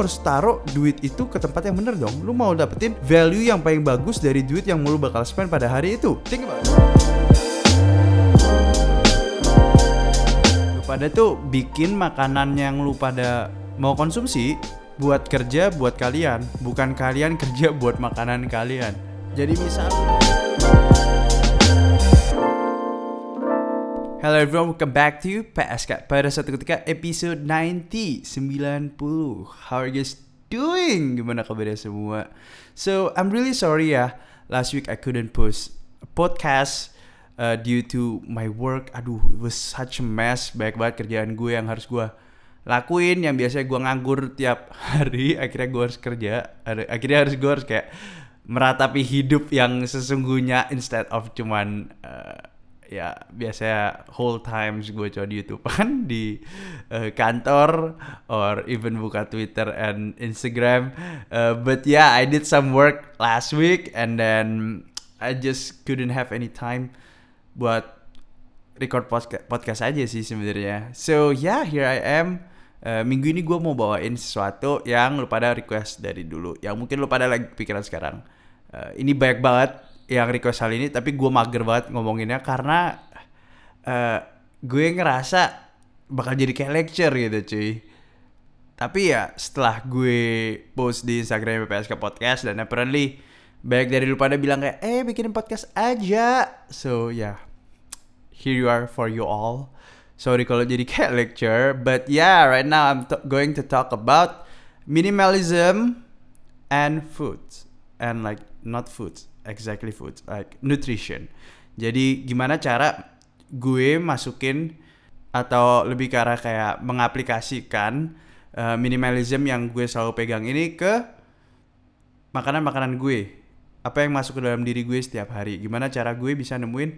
harus taruh duit itu ke tempat yang bener dong. Lu mau dapetin value yang paling bagus dari duit yang lu bakal spend pada hari itu. Think about it. Pada tuh bikin makanan yang lu pada mau konsumsi buat kerja buat kalian, bukan kalian kerja buat makanan kalian. Jadi misal Hello everyone, welcome back to PSK pada satu ketika episode 90 90 How are you guys doing? Gimana kabarnya semua? So, I'm really sorry ya. Last week I couldn't post a podcast uh, Due to my work. Aduh, it was such a mess. Banyak banget kerjaan gue yang harus gue lakuin Yang biasanya gue nganggur tiap hari. Akhirnya gue harus kerja. Akhirnya harus gue harus kayak Meratapi hidup yang sesungguhnya Instead of cuman uh, ya biasanya whole times gue coba di YouTube. Kan di uh, kantor or even buka Twitter and Instagram. Uh, but yeah I did some work last week and then I just couldn't have any time buat record podcast podcast aja sih sebenarnya. So yeah here I am. Uh, minggu ini gue mau bawain sesuatu yang lu pada request dari dulu yang mungkin lu pada lagi pikiran sekarang. Uh, ini banyak banget yang request hal ini tapi gue mager banget ngomonginnya karena uh, gue ngerasa bakal jadi kayak lecture gitu cuy. Tapi ya setelah gue post di Instagram PPSK Podcast dan apparently banyak dari lu pada bilang kayak eh bikinin podcast aja. So ya yeah, here you are for you all. Sorry kalau jadi kayak lecture but yeah right now I'm going to talk about minimalism and food and like not food exactly food like nutrition. Jadi gimana cara gue masukin atau lebih ke arah kayak mengaplikasikan uh, minimalism yang gue selalu pegang ini ke makanan-makanan gue? Apa yang masuk ke dalam diri gue setiap hari? Gimana cara gue bisa nemuin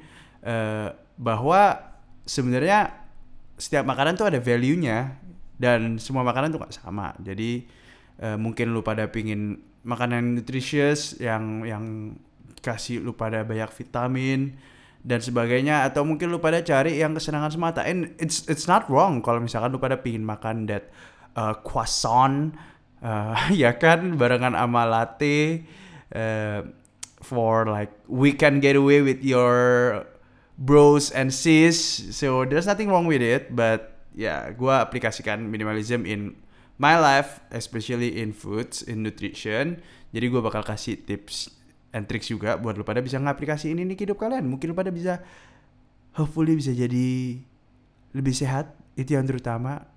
uh, bahwa sebenarnya setiap makanan tuh ada value-nya dan semua makanan tuh gak sama. Jadi uh, mungkin lu pada pingin makanan nutritious yang yang kasih lu pada banyak vitamin dan sebagainya atau mungkin lu pada cari yang kesenangan semata. And it's it's not wrong kalau misalkan lu pada pingin makan that uh, croissant uh, ya kan barengan sama latte uh, for like weekend getaway with your bros and sis. So there's nothing wrong with it but ya yeah, gua aplikasikan minimalism in my life especially in foods in nutrition. Jadi gue bakal kasih tips and tricks juga buat lu pada bisa ngaplikasi ini nih hidup kalian. Mungkin lu pada bisa hopefully bisa jadi lebih sehat itu yang terutama.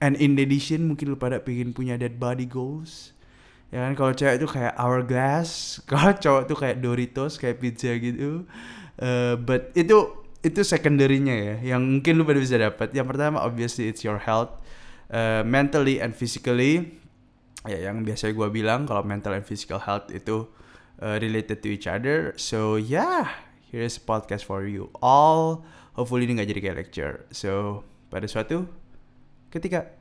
And in addition mungkin lu pada pengen punya dead body goals. Ya kan kalau cewek itu kayak hourglass, kalau cowok tuh kayak Doritos, kayak pizza gitu. Uh, but itu itu secondary-nya ya, yang mungkin lu pada bisa dapat. Yang pertama obviously it's your health, uh, mentally and physically. Ya yang biasa gue bilang kalau mental and physical health itu uh, related to each other. So yeah, here's a podcast for you all. Hopefully ini nggak jadi kayak lecture. So pada suatu ketika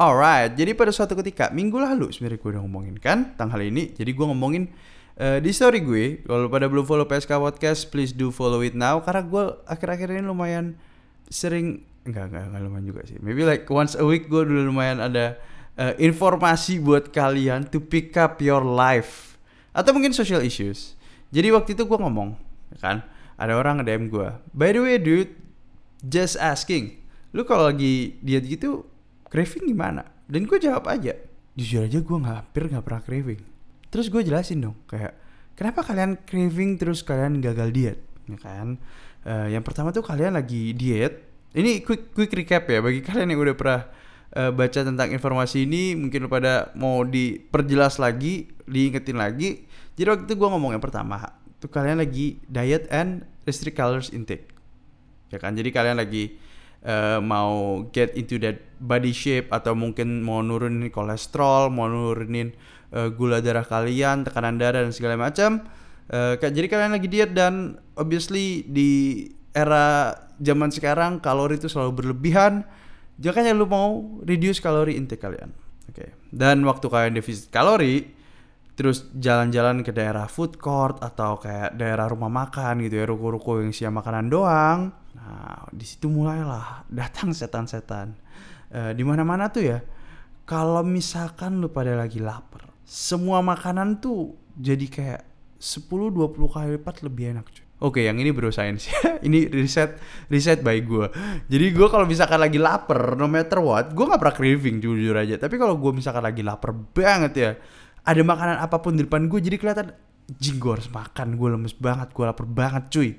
Alright, jadi pada suatu ketika minggu lalu sebenarnya gue udah ngomongin kan tentang hal ini. Jadi gue ngomongin uh, di story gue. Kalau pada belum follow PSK Podcast, please do follow it now. Karena gue akhir-akhir ini lumayan sering enggak enggak enggak lumayan juga sih. Maybe like once a week gue dulu lumayan ada uh, informasi buat kalian to pick up your life atau mungkin social issues. Jadi waktu itu gue ngomong ya kan? Ada orang nge-DM gue by the way dude just asking lu kalau lagi diet gitu craving gimana? Dan gue jawab aja jujur aja gue nggak hampir nggak pernah craving. Terus gue jelasin dong kayak kenapa kalian craving terus kalian gagal diet? Ya kan? Uh, yang pertama tuh kalian lagi diet. Ini quick quick recap ya bagi kalian yang udah pernah uh, baca tentang informasi ini mungkin pada mau diperjelas lagi diingetin lagi jadi waktu itu gue ngomong yang pertama tuh kalian lagi diet and restrict calories intake ya kan jadi kalian lagi uh, mau get into that body shape atau mungkin mau nurunin kolesterol mau nurunin uh, gula darah kalian tekanan darah dan segala macam uh, jadi kalian lagi diet dan obviously di era zaman sekarang kalori itu selalu berlebihan Makanya lu mau reduce kalori intake kalian. Oke. Okay. Dan waktu kalian defisit kalori, terus jalan-jalan ke daerah food court atau kayak daerah rumah makan gitu ya, ruko-ruko yang siap makanan doang. Nah, di situ mulailah datang setan-setan. Uh, di mana-mana tuh ya. kalau misalkan lu pada lagi lapar, semua makanan tuh jadi kayak 10-20 kali lipat lebih enak cuy. Oke, yang ini bro science. ini riset riset by gue. Jadi gue kalau misalkan lagi lapar, no matter what, gue nggak pernah craving jujur aja. Tapi kalau gue misalkan lagi lapar banget ya, ada makanan apa pun di depan gue, jadi kelihatan, jing gue harus makan, gue lemes banget, gue lapar banget cuy.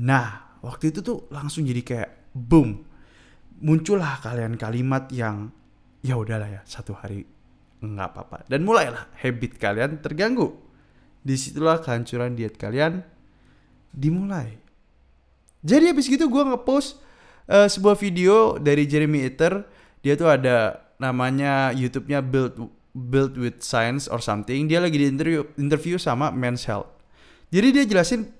Nah, waktu itu tuh langsung jadi kayak boom, muncullah kalian kalimat yang ya udahlah ya satu hari nggak apa-apa. Dan mulailah habit kalian terganggu. Di situlah kehancuran diet kalian dimulai. Jadi habis gitu gue ngepost uh, sebuah video dari Jeremy Eater. Dia tuh ada namanya YouTube-nya build build with science or something dia lagi di interview interview sama Men's Health jadi dia jelasin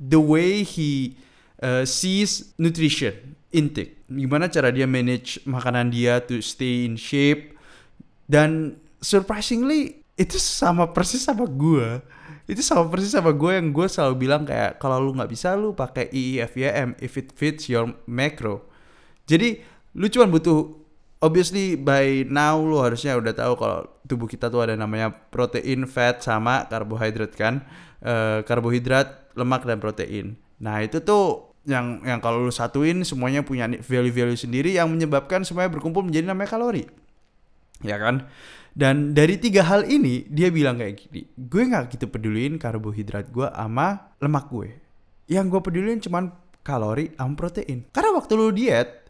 the way he uh, sees nutrition intake. Gimana cara dia manage makanan dia to stay in shape. Dan surprisingly itu sama persis sama gue. Itu sama persis sama gue yang gue selalu bilang kayak kalau lu nggak bisa lu pakai EEFYM if it fits your macro. Jadi lu cuma butuh obviously by now lu harusnya udah tahu kalau tubuh kita tuh ada namanya protein, fat sama karbohidrat kan. Uh, karbohidrat, lemak dan protein. Nah, itu tuh yang yang kalau lu satuin semuanya punya value-value sendiri yang menyebabkan semuanya berkumpul menjadi namanya kalori. Ya kan? Dan dari tiga hal ini dia bilang kayak gini, gue nggak gitu peduliin karbohidrat gue sama lemak gue. Yang gue pedulin cuman kalori sama protein. Karena waktu lu diet,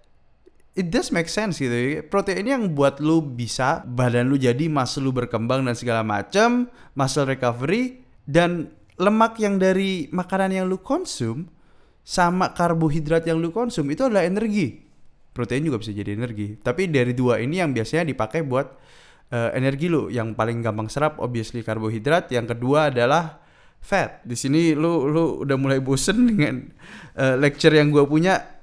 it does make sense gitu ya. Protein yang buat lu bisa badan lu jadi muscle lu berkembang dan segala macam, muscle recovery dan lemak yang dari makanan yang lu konsum sama karbohidrat yang lu konsum itu adalah energi. Protein juga bisa jadi energi. Tapi dari dua ini yang biasanya dipakai buat uh, energi lu. Yang paling gampang serap obviously karbohidrat, yang kedua adalah fat. Di sini lu lu udah mulai bosen dengan uh, lecture yang gue punya.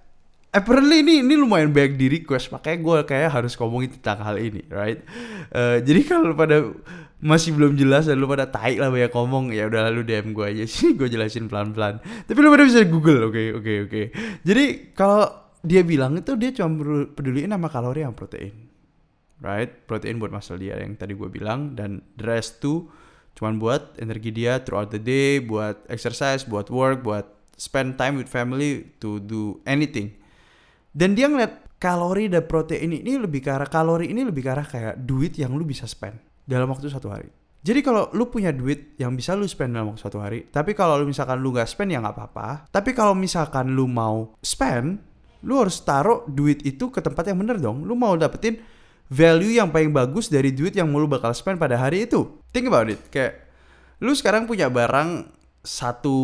Apparently ini ini lumayan banyak di request, makanya gue kayak harus ngomongin tentang hal ini, right? Uh, jadi kalau pada masih belum jelas dan lu pada tai lah banyak ngomong ya udah lu DM gue aja sih gue jelasin pelan pelan tapi lu pada bisa google oke okay, oke okay, oke okay. jadi kalau dia bilang itu dia cuma peduliin sama kalori yang protein right protein buat muscle dia yang tadi gue bilang dan the rest tuh cuman buat energi dia throughout the day buat exercise buat work buat spend time with family to do anything dan dia ngeliat kalori dan protein ini lebih ke arah kalori ini lebih ke arah kayak duit yang lu bisa spend dalam waktu satu hari. Jadi kalau lu punya duit yang bisa lu spend dalam waktu satu hari, tapi kalau lu misalkan lu gak spend ya nggak apa-apa. Tapi kalau misalkan lu mau spend, lu harus taruh duit itu ke tempat yang bener dong. Lu mau dapetin value yang paling bagus dari duit yang lu bakal spend pada hari itu. Think about it. Kayak lu sekarang punya barang satu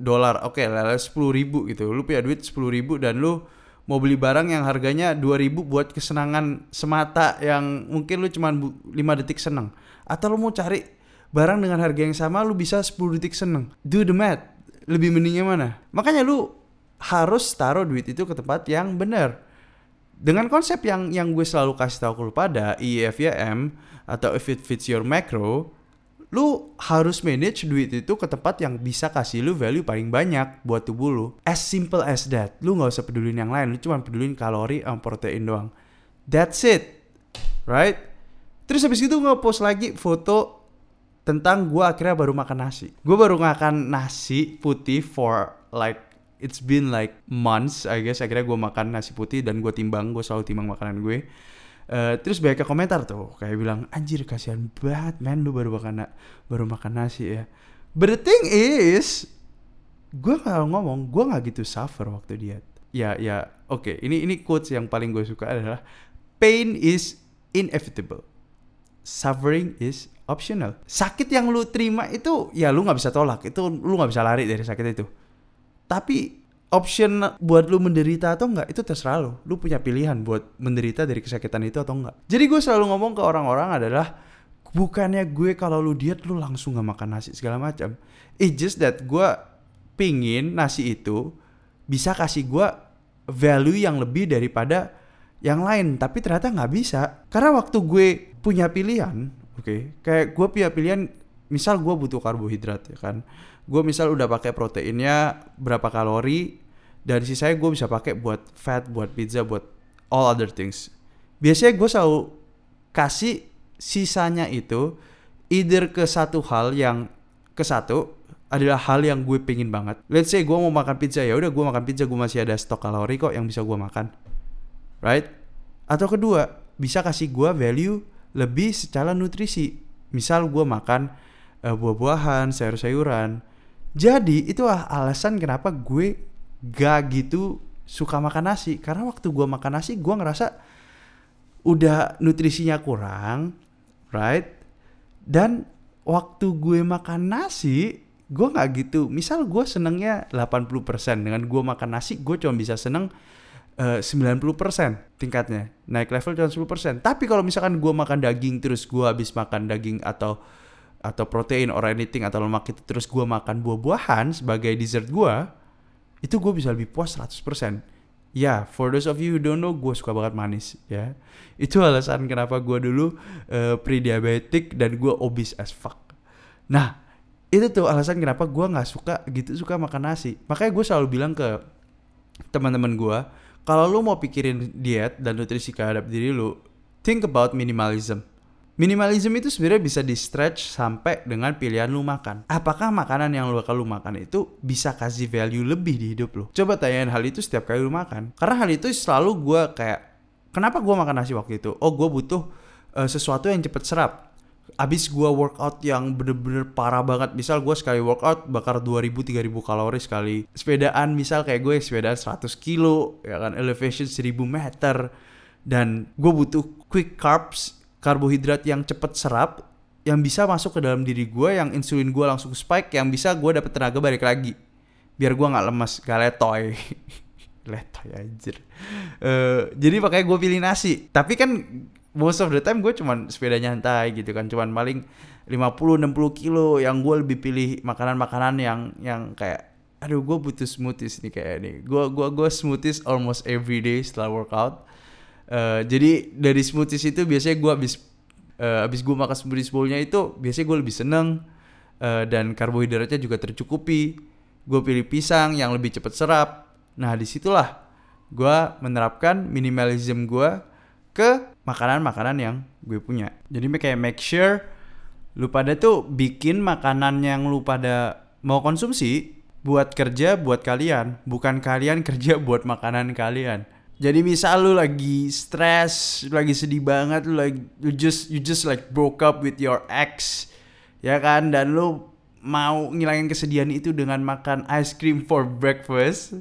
dolar, oke, okay, sepuluh ribu gitu. Lu punya duit sepuluh ribu dan lu mau beli barang yang harganya 2000 buat kesenangan semata yang mungkin lu cuma 5 detik seneng. Atau lu mau cari barang dengan harga yang sama lu bisa 10 detik seneng. Do the math. Lebih mendingnya mana? Makanya lu harus taruh duit itu ke tempat yang benar. Dengan konsep yang yang gue selalu kasih tahu ke lu pada EFYM atau if it fits your macro lu harus manage duit itu ke tempat yang bisa kasih lu value paling banyak buat tubuh lu. As simple as that. Lu nggak usah pedulin yang lain, lu cuma pedulin kalori sama protein doang. That's it. Right? Terus habis itu nge-post lagi foto tentang gue akhirnya baru makan nasi. Gue baru makan nasi putih for like it's been like months I guess akhirnya gue makan nasi putih dan gue timbang gue selalu timbang makanan gue Uh, terus banyak komentar tuh kayak bilang anjir kasihan banget men lu baru makan baru makan nasi ya. But the thing is gue gak ngomong gue gak gitu suffer waktu diet. Ya ya oke okay. ini ini quotes yang paling gue suka adalah pain is inevitable. Suffering is optional. Sakit yang lu terima itu ya lu nggak bisa tolak. Itu lu nggak bisa lari dari sakit itu. Tapi option buat lu menderita atau enggak itu terserah lu. Lu punya pilihan buat menderita dari kesakitan itu atau enggak. Jadi gue selalu ngomong ke orang-orang adalah bukannya gue kalau lu diet lu langsung gak makan nasi segala macam. It's just that gue pingin nasi itu bisa kasih gue value yang lebih daripada yang lain. Tapi ternyata nggak bisa. Karena waktu gue punya pilihan, oke, okay, kayak gue punya pilihan, misal gue butuh karbohidrat ya kan gue misal udah pakai proteinnya berapa kalori dan sisanya gue bisa pakai buat fat buat pizza buat all other things biasanya gue selalu kasih sisanya itu either ke satu hal yang ke satu adalah hal yang gue pengen banget. Let's say gue mau makan pizza ya udah gue makan pizza gue masih ada stok kalori kok yang bisa gue makan, right? Atau kedua bisa kasih gue value lebih secara nutrisi. Misal gue makan uh, buah-buahan, sayur-sayuran. Jadi itu alasan kenapa gue gak gitu suka makan nasi karena waktu gue makan nasi gue ngerasa udah nutrisinya kurang, right? Dan waktu gue makan nasi, gue nggak gitu. Misal gue senengnya 80% dengan gue makan nasi, gue cuma bisa seneng uh, 90% tingkatnya. Naik level cuma 10%. Tapi kalau misalkan gue makan daging terus gue habis makan daging atau atau protein or anything atau lemak itu terus gue makan buah-buahan sebagai dessert gue, itu gue bisa lebih puas 100% ya for those of you who don't know gue suka banget manis ya. Itu alasan kenapa gue dulu uh, pre-diabetic dan gue obese as fuck. Nah itu tuh alasan kenapa gue nggak suka gitu suka makan nasi. Makanya gue selalu bilang ke teman-teman gue kalau lu mau pikirin diet dan nutrisi kehadap diri lu think about minimalism Minimalism itu sebenarnya bisa di stretch sampai dengan pilihan lu makan. Apakah makanan yang lu bakal lu makan itu bisa kasih value lebih di hidup lu? Coba tanyain hal itu setiap kali lu makan. Karena hal itu selalu gue kayak, kenapa gue makan nasi waktu itu? Oh gue butuh uh, sesuatu yang cepet serap. Abis gue workout yang bener-bener parah banget Misal gue sekali workout bakar 2000-3000 kalori sekali Sepedaan misal kayak gue sepedaan 100 kilo ya kan Elevation 1000 meter Dan gue butuh quick carbs karbohidrat yang cepet serap yang bisa masuk ke dalam diri gue yang insulin gue langsung spike yang bisa gue dapet tenaga balik lagi. Biar gue nggak lemas gak letoy. Letoy anjir. Uh, jadi makanya gue pilih nasi. Tapi kan most of the time gue cuman sepeda nyantai gitu kan. Cuman paling 50-60 kilo yang gue lebih pilih makanan-makanan yang yang kayak aduh gue butuh smoothies nih kayak nih gue gua gue smoothies almost every day setelah workout Uh, jadi dari smoothies itu biasanya gue habis uh, habis gue makan smoothies bowlnya itu biasanya gue lebih seneng uh, dan karbohidratnya juga tercukupi. Gue pilih pisang yang lebih cepat serap. Nah di situlah gue menerapkan minimalism gue ke makanan-makanan yang gue punya. Jadi kayak make sure lu pada tuh bikin makanan yang lu pada mau konsumsi buat kerja buat kalian, bukan kalian kerja buat makanan kalian. Jadi misal lu lagi stress, lagi sedih banget, lu like you just you just like broke up with your ex, ya kan? Dan lu mau ngilangin kesedihan itu dengan makan ice cream for breakfast.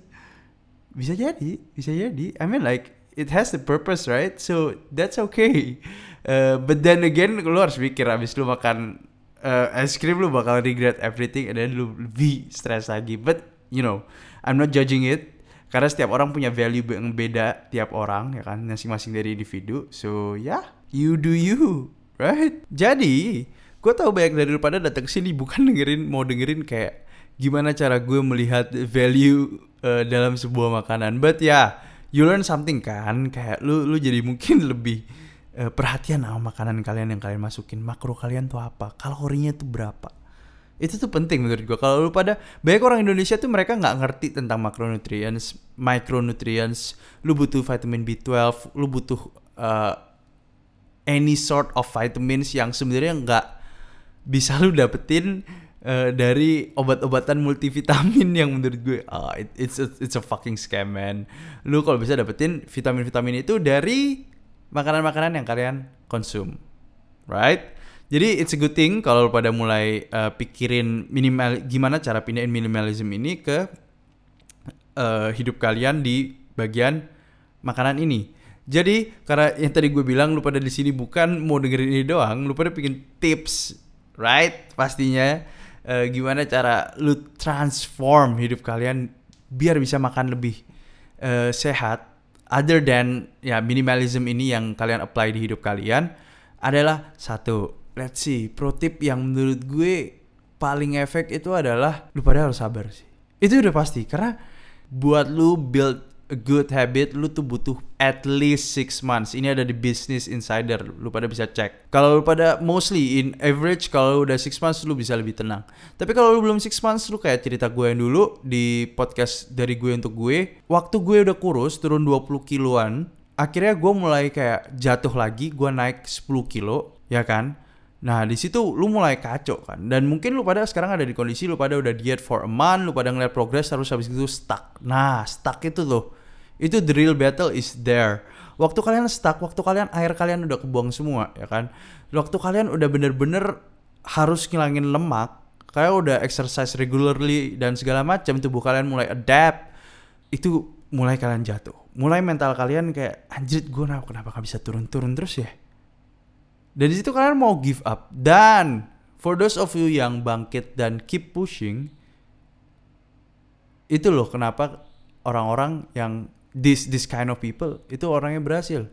Bisa jadi, bisa jadi. I mean like it has the purpose, right? So that's okay. Uh, but then again, lu harus pikir abis lu makan uh, ice cream lu bakal regret everything and then lu lebih stress lagi. But you know, I'm not judging it karena setiap orang punya value yang beda tiap orang ya kan? Masing-masing dari individu. So ya yeah, you do you right? Jadi gue tahu banyak dari lu pada datang sini bukan dengerin mau dengerin kayak gimana cara gue melihat value uh, dalam sebuah makanan. But ya yeah, you learn something kan? Kayak lu lu jadi mungkin lebih uh, perhatian sama makanan kalian yang kalian masukin. Makro kalian tuh apa? Kalorinya tuh berapa itu tuh penting menurut gue kalau lu pada banyak orang Indonesia tuh mereka nggak ngerti tentang macronutrients micronutrients. Lu butuh vitamin B12 lu butuh uh, any sort of vitamins yang sebenarnya nggak bisa lu dapetin uh, dari obat-obatan multivitamin yang menurut gue uh, it, it's a, it's a fucking scam man. Lu kalau bisa dapetin vitamin-vitamin itu dari makanan-makanan yang kalian konsum right jadi it's a good thing kalau pada mulai uh, pikirin minimal gimana cara pindahin minimalism ini ke uh, hidup kalian di bagian makanan ini. Jadi karena yang tadi gue bilang lu pada di sini bukan mau dengerin ini doang, lu pada bikin tips, right? Pastinya uh, gimana cara lu transform hidup kalian biar bisa makan lebih uh, sehat other than ya minimalism ini yang kalian apply di hidup kalian adalah satu let's see pro tip yang menurut gue paling efek itu adalah lu pada harus sabar sih. Itu udah pasti karena buat lu build a good habit lu tuh butuh at least six months. Ini ada di business insider lu pada bisa cek. Kalau lu pada mostly in average kalau udah six months lu bisa lebih tenang. Tapi kalau lu belum six months lu kayak cerita gue yang dulu di podcast dari gue untuk gue waktu gue udah kurus turun 20 kiloan akhirnya gue mulai kayak jatuh lagi gue naik 10 kilo ya kan nah di situ lu mulai kacau kan. Dan mungkin lu pada sekarang ada di kondisi lu pada udah diet for a month lu pada ngeliat progress terus habis itu stuck. Nah stuck itu tuh. Itu the real battle is there. Waktu kalian stuck waktu kalian air kalian udah kebuang semua ya kan? Waktu kalian udah bener-bener harus ngilangin lemak kayak udah exercise regularly dan segala macam tubuh kalian mulai adapt itu mulai kalian jatuh. Mulai mental kalian kayak anjir gue kenapa gak bisa turun-turun terus ya dan di situ kalian mau give up. Dan for those of you yang bangkit dan keep pushing itu loh kenapa orang-orang yang this this kind of people itu orangnya berhasil.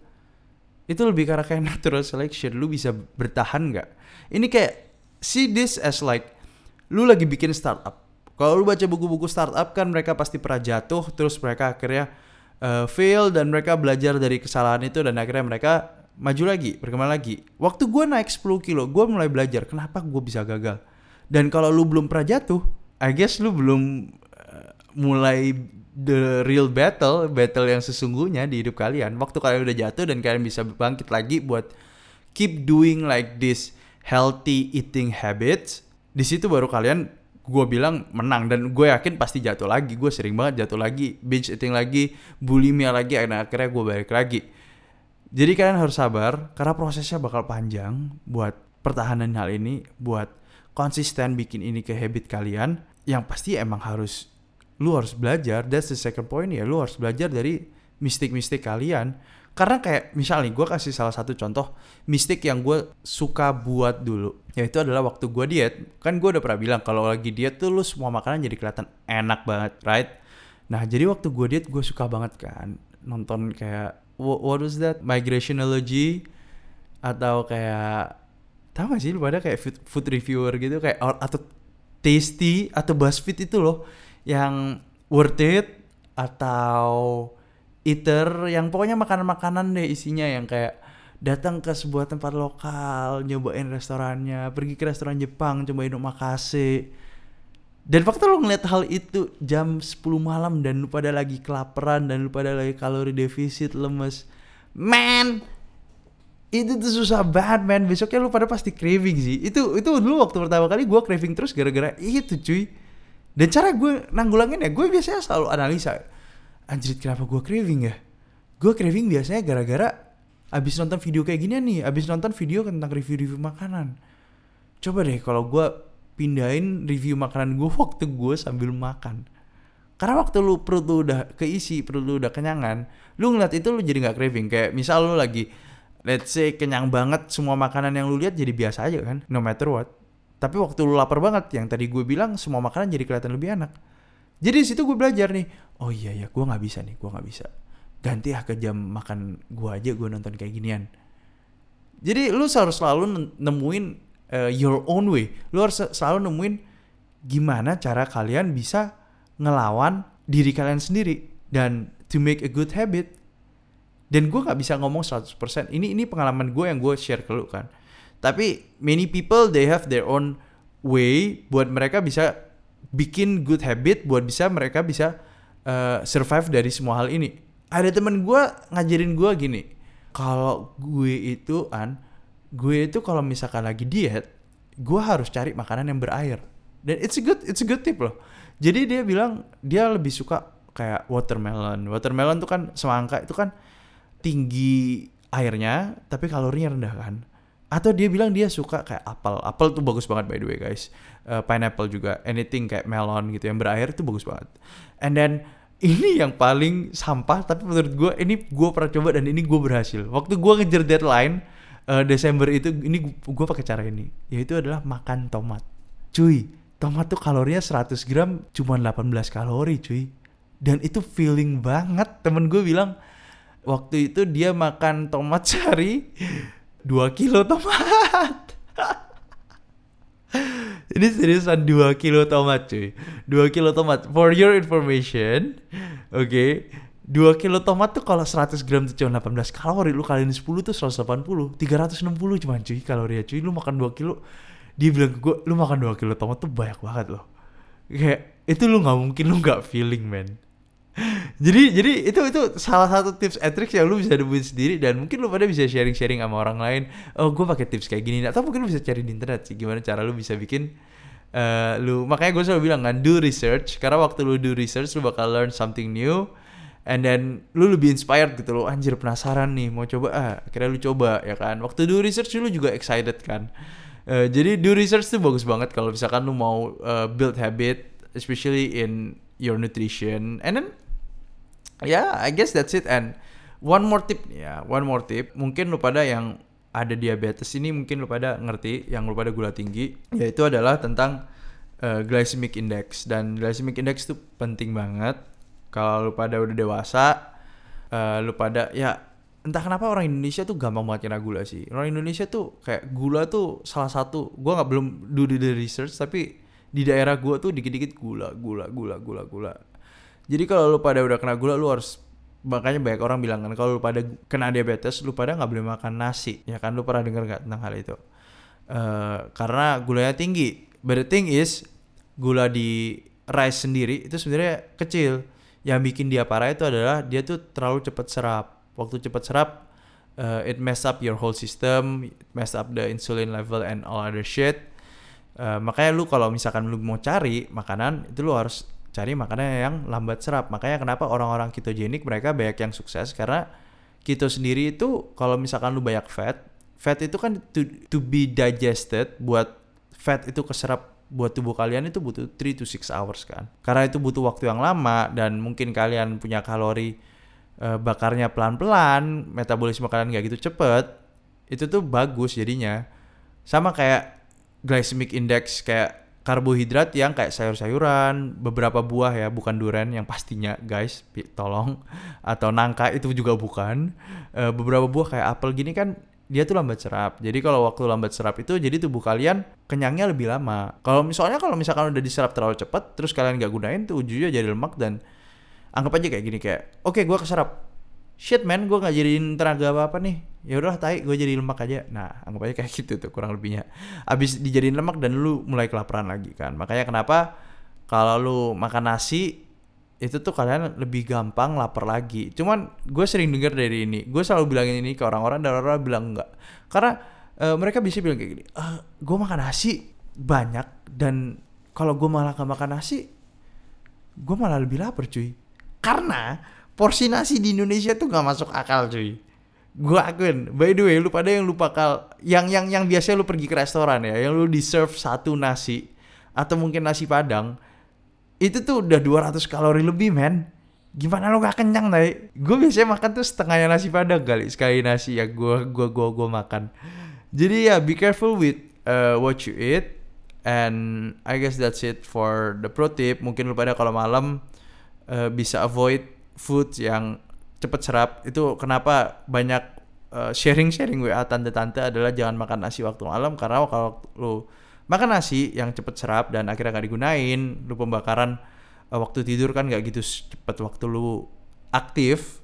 Itu lebih karena kayak natural selection. Lu bisa bertahan nggak? Ini kayak see this as like lu lagi bikin startup. Kalau lu baca buku-buku startup kan mereka pasti pernah jatuh terus mereka akhirnya uh, fail dan mereka belajar dari kesalahan itu dan akhirnya mereka maju lagi, berkembang lagi. Waktu gue naik 10 kilo, gue mulai belajar kenapa gue bisa gagal. Dan kalau lu belum pernah jatuh, I guess lu belum uh, mulai the real battle, battle yang sesungguhnya di hidup kalian. Waktu kalian udah jatuh dan kalian bisa bangkit lagi buat keep doing like this healthy eating habits, di situ baru kalian gue bilang menang dan gue yakin pasti jatuh lagi gue sering banget jatuh lagi binge eating lagi bulimia lagi akhirnya gue balik lagi jadi kalian harus sabar karena prosesnya bakal panjang buat pertahanan hal ini buat konsisten bikin ini ke habit kalian. Yang pasti emang harus lu harus belajar that's the second point ya. Lu harus belajar dari mistik-mistik kalian. Karena kayak misalnya gue kasih salah satu contoh mistik yang gue suka buat dulu yaitu adalah waktu gue diet. Kan gue udah pernah bilang kalau lagi diet tuh lu semua makanan jadi kelihatan enak banget right? Nah jadi waktu gue diet gue suka banget kan nonton kayak what was that migrationology atau kayak tahu gak sih lu pada kayak food, food reviewer gitu kayak atau tasty atau buzzfeed itu loh yang worth it atau eater yang pokoknya makanan-makanan deh isinya yang kayak datang ke sebuah tempat lokal, nyobain restorannya, pergi ke restoran Jepang, cobain omakase. Dan waktu lo ngeliat hal itu jam 10 malam dan lu pada lagi kelaparan dan lu pada lagi kalori defisit, lemes. Man, itu tuh susah banget man. Besoknya lu pada pasti craving sih. Itu itu dulu waktu pertama kali gue craving terus gara-gara itu cuy. Dan cara gue nanggulangin ya, gue biasanya selalu analisa anjir kenapa gue craving ya gue craving biasanya gara-gara abis nonton video kayak gini nih abis nonton video tentang review-review makanan coba deh kalau gue pindahin review makanan gue waktu gue sambil makan. Karena waktu lu perut lu udah keisi perut lu udah kenyangan lu ngeliat itu lu jadi nggak craving. Kayak misal lu lagi let's say kenyang banget semua makanan yang lu lihat jadi biasa aja kan no matter what. Tapi waktu lu lapar banget yang tadi gue bilang semua makanan jadi kelihatan lebih enak. Jadi di situ gue belajar nih oh iya ya gue nggak bisa nih gue nggak bisa. Ganti ya ke jam makan gue aja gue nonton kayak ginian. Jadi lu harus selalu nemuin uh, your own way. Lu harus selalu nemuin gimana cara kalian bisa ngelawan diri kalian sendiri dan to make a good habit. Dan gue nggak bisa ngomong 100% ini ini pengalaman gue yang gue share ke lu kan. Tapi many people they have their own way buat mereka bisa bikin good habit buat bisa mereka bisa uh, survive dari semua hal ini. Ada temen gue ngajarin gue gini, kalau gue itu an, gue itu kalau misalkan lagi diet, gue harus cari makanan yang berair. Dan it's a good it's a good tip loh. Jadi dia bilang dia lebih suka kayak watermelon. Watermelon tuh kan semangka itu kan tinggi airnya tapi kalorinya rendah kan atau dia bilang dia suka kayak apel apel tuh bagus banget by the way guys uh, pineapple juga anything kayak melon gitu yang berair itu bagus banget and then ini yang paling sampah tapi menurut gue ini gue pernah coba dan ini gue berhasil waktu gue ngejar deadline uh, Desember itu ini gue pakai cara ini yaitu adalah makan tomat. Cuy tomat tuh kalorinya 100 gram cuma 18 kalori cuy. Dan itu feeling banget temen gue bilang waktu itu dia makan tomat sehari 2 kilo tomat. Ini seriusan 2 kilo tomat cuy. 2 kilo tomat. For your information oke okay, 2 kilo tomat tuh kalau 100 gram tuh cuma 18 kalori lu kaliin 10 tuh 180 360 cuman cuy kalori ya. Cuy lu makan 2 kilo dia bilang ke gue lu makan 2 kilo tomat tuh banyak banget loh. Kayak itu lu nggak mungkin lu nggak feeling man jadi jadi itu itu salah satu tips and tricks yang lu bisa nemuin sendiri dan mungkin lu pada bisa sharing sharing sama orang lain oh gue pakai tips kayak gini. Atau mungkin lu bisa cari di internet sih gimana cara lu bisa bikin uh, lu makanya gue selalu bilang kan do research. Karena waktu lu do research lu bakal learn something new and then lu lebih inspired gitu lo anjir penasaran nih mau coba ah akhirnya lu coba ya kan. Waktu do research lu juga excited kan. Uh, jadi do research tuh bagus banget kalau misalkan lu mau uh, build habit especially in your nutrition. And then yeah I guess that's it. And one more tip ya one more tip. Mungkin lu pada yang ada diabetes ini mungkin lu pada ngerti yang lu pada gula tinggi yaitu adalah tentang uh, glycemic index. Dan glycemic index itu penting banget kalau lu pada udah dewasa uh, lu pada ya entah kenapa orang Indonesia tuh gampang banget kena gula sih. Orang Indonesia tuh kayak gula tuh salah satu gua nggak belum do the research tapi di daerah gua tuh dikit-dikit gula gula gula gula gula. Jadi kalau lu pada udah kena gula lu harus makanya banyak orang bilang kan kalau lu pada kena diabetes lu pada nggak boleh makan nasi. Ya kan lu pernah dengar nggak tentang hal itu? Uh, karena gulanya tinggi. But the thing is gula di rice sendiri itu sebenarnya kecil yang bikin dia parah itu adalah dia tuh terlalu cepat serap. Waktu cepat serap uh, it mess up your whole system mess up the insulin level and all other shit. Uh, makanya lu kalau misalkan lu mau cari makanan itu lu harus cari makanan yang lambat serap. Makanya kenapa orang-orang ketogenik mereka banyak yang sukses? Karena keto sendiri itu kalau misalkan lu banyak fat, fat itu kan to, to be digested buat fat itu keserap buat tubuh kalian itu butuh 3 to 6 hours kan. Karena itu butuh waktu yang lama dan mungkin kalian punya kalori uh, bakarnya pelan-pelan, metabolisme kalian gak gitu cepet, itu tuh bagus jadinya. Sama kayak glycemic index kayak karbohidrat yang kayak sayur-sayuran, beberapa buah ya, bukan durian yang pastinya guys, tolong atau nangka itu juga bukan. E, beberapa buah kayak apel gini kan dia tuh lambat serap. Jadi kalau waktu lambat serap itu jadi tubuh kalian kenyangnya lebih lama. Kalau misalnya kalau misalkan udah diserap terlalu cepat terus kalian gak gunain tuh ujungnya jadi lemak dan anggap aja kayak gini kayak oke okay, gue keserap. Shit man gue nggak jadiin tenaga apa apa nih. Ya udahlah tai gue jadi lemak aja. Nah anggap aja kayak gitu tuh kurang lebihnya. Abis dijadiin lemak dan lu mulai kelaparan lagi kan. Makanya kenapa kalau lu makan nasi itu tuh kalian lebih gampang lapar lagi. Cuman gue sering denger dari ini gue selalu bilangin ini ke orang-orang dan orang-orang bilang enggak. Karena uh, mereka bisa bilang kayak gini uh, eh, gue makan nasi banyak dan kalau gue malah gak makan nasi gue malah lebih lapar cuy. Karena porsi nasi di Indonesia tuh nggak masuk akal cuy. Gue akuin by the way lu pada yang lupa kal yang yang yang biasanya lu pergi ke restoran ya yang lu di serve satu nasi atau mungkin nasi padang itu tuh udah 200 kalori lebih men. Gimana lu gak kenyang nih gue biasanya makan tuh setengahnya nasi padang kali. Sekali nasi ya gue gua gua gua makan. Jadi ya be careful with uh, what you eat. And I guess that's it for the pro tip. Mungkin lu pada kalau malam uh, bisa avoid food yang cepat serap. Itu kenapa banyak uh, sharing-sharing WA tante-tante adalah jangan makan nasi waktu malam. Karena kalau lu makan nasi yang cepat serap dan akhirnya nggak digunain lu pembakaran uh, waktu tidur kan nggak gitu cepat waktu lu aktif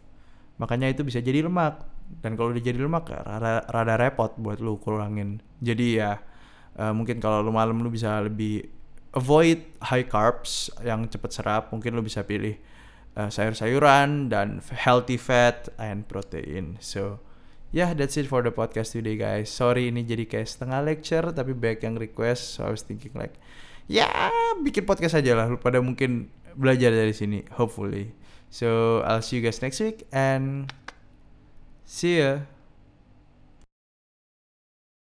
makanya itu bisa jadi lemak dan kalau udah jadi lemak rada, rada repot buat lu kurangin jadi ya uh, mungkin kalau lu malam lu bisa lebih avoid high carbs yang cepat serap mungkin lu bisa pilih uh, sayur-sayuran dan healthy fat and protein. So yeah, that's it for the podcast today guys. Sorry ini jadi kayak setengah lecture tapi banyak yang request. So I was thinking like ya bikin podcast aja lah pada mungkin belajar dari sini hopefully. So I'll see you guys next week and see ya.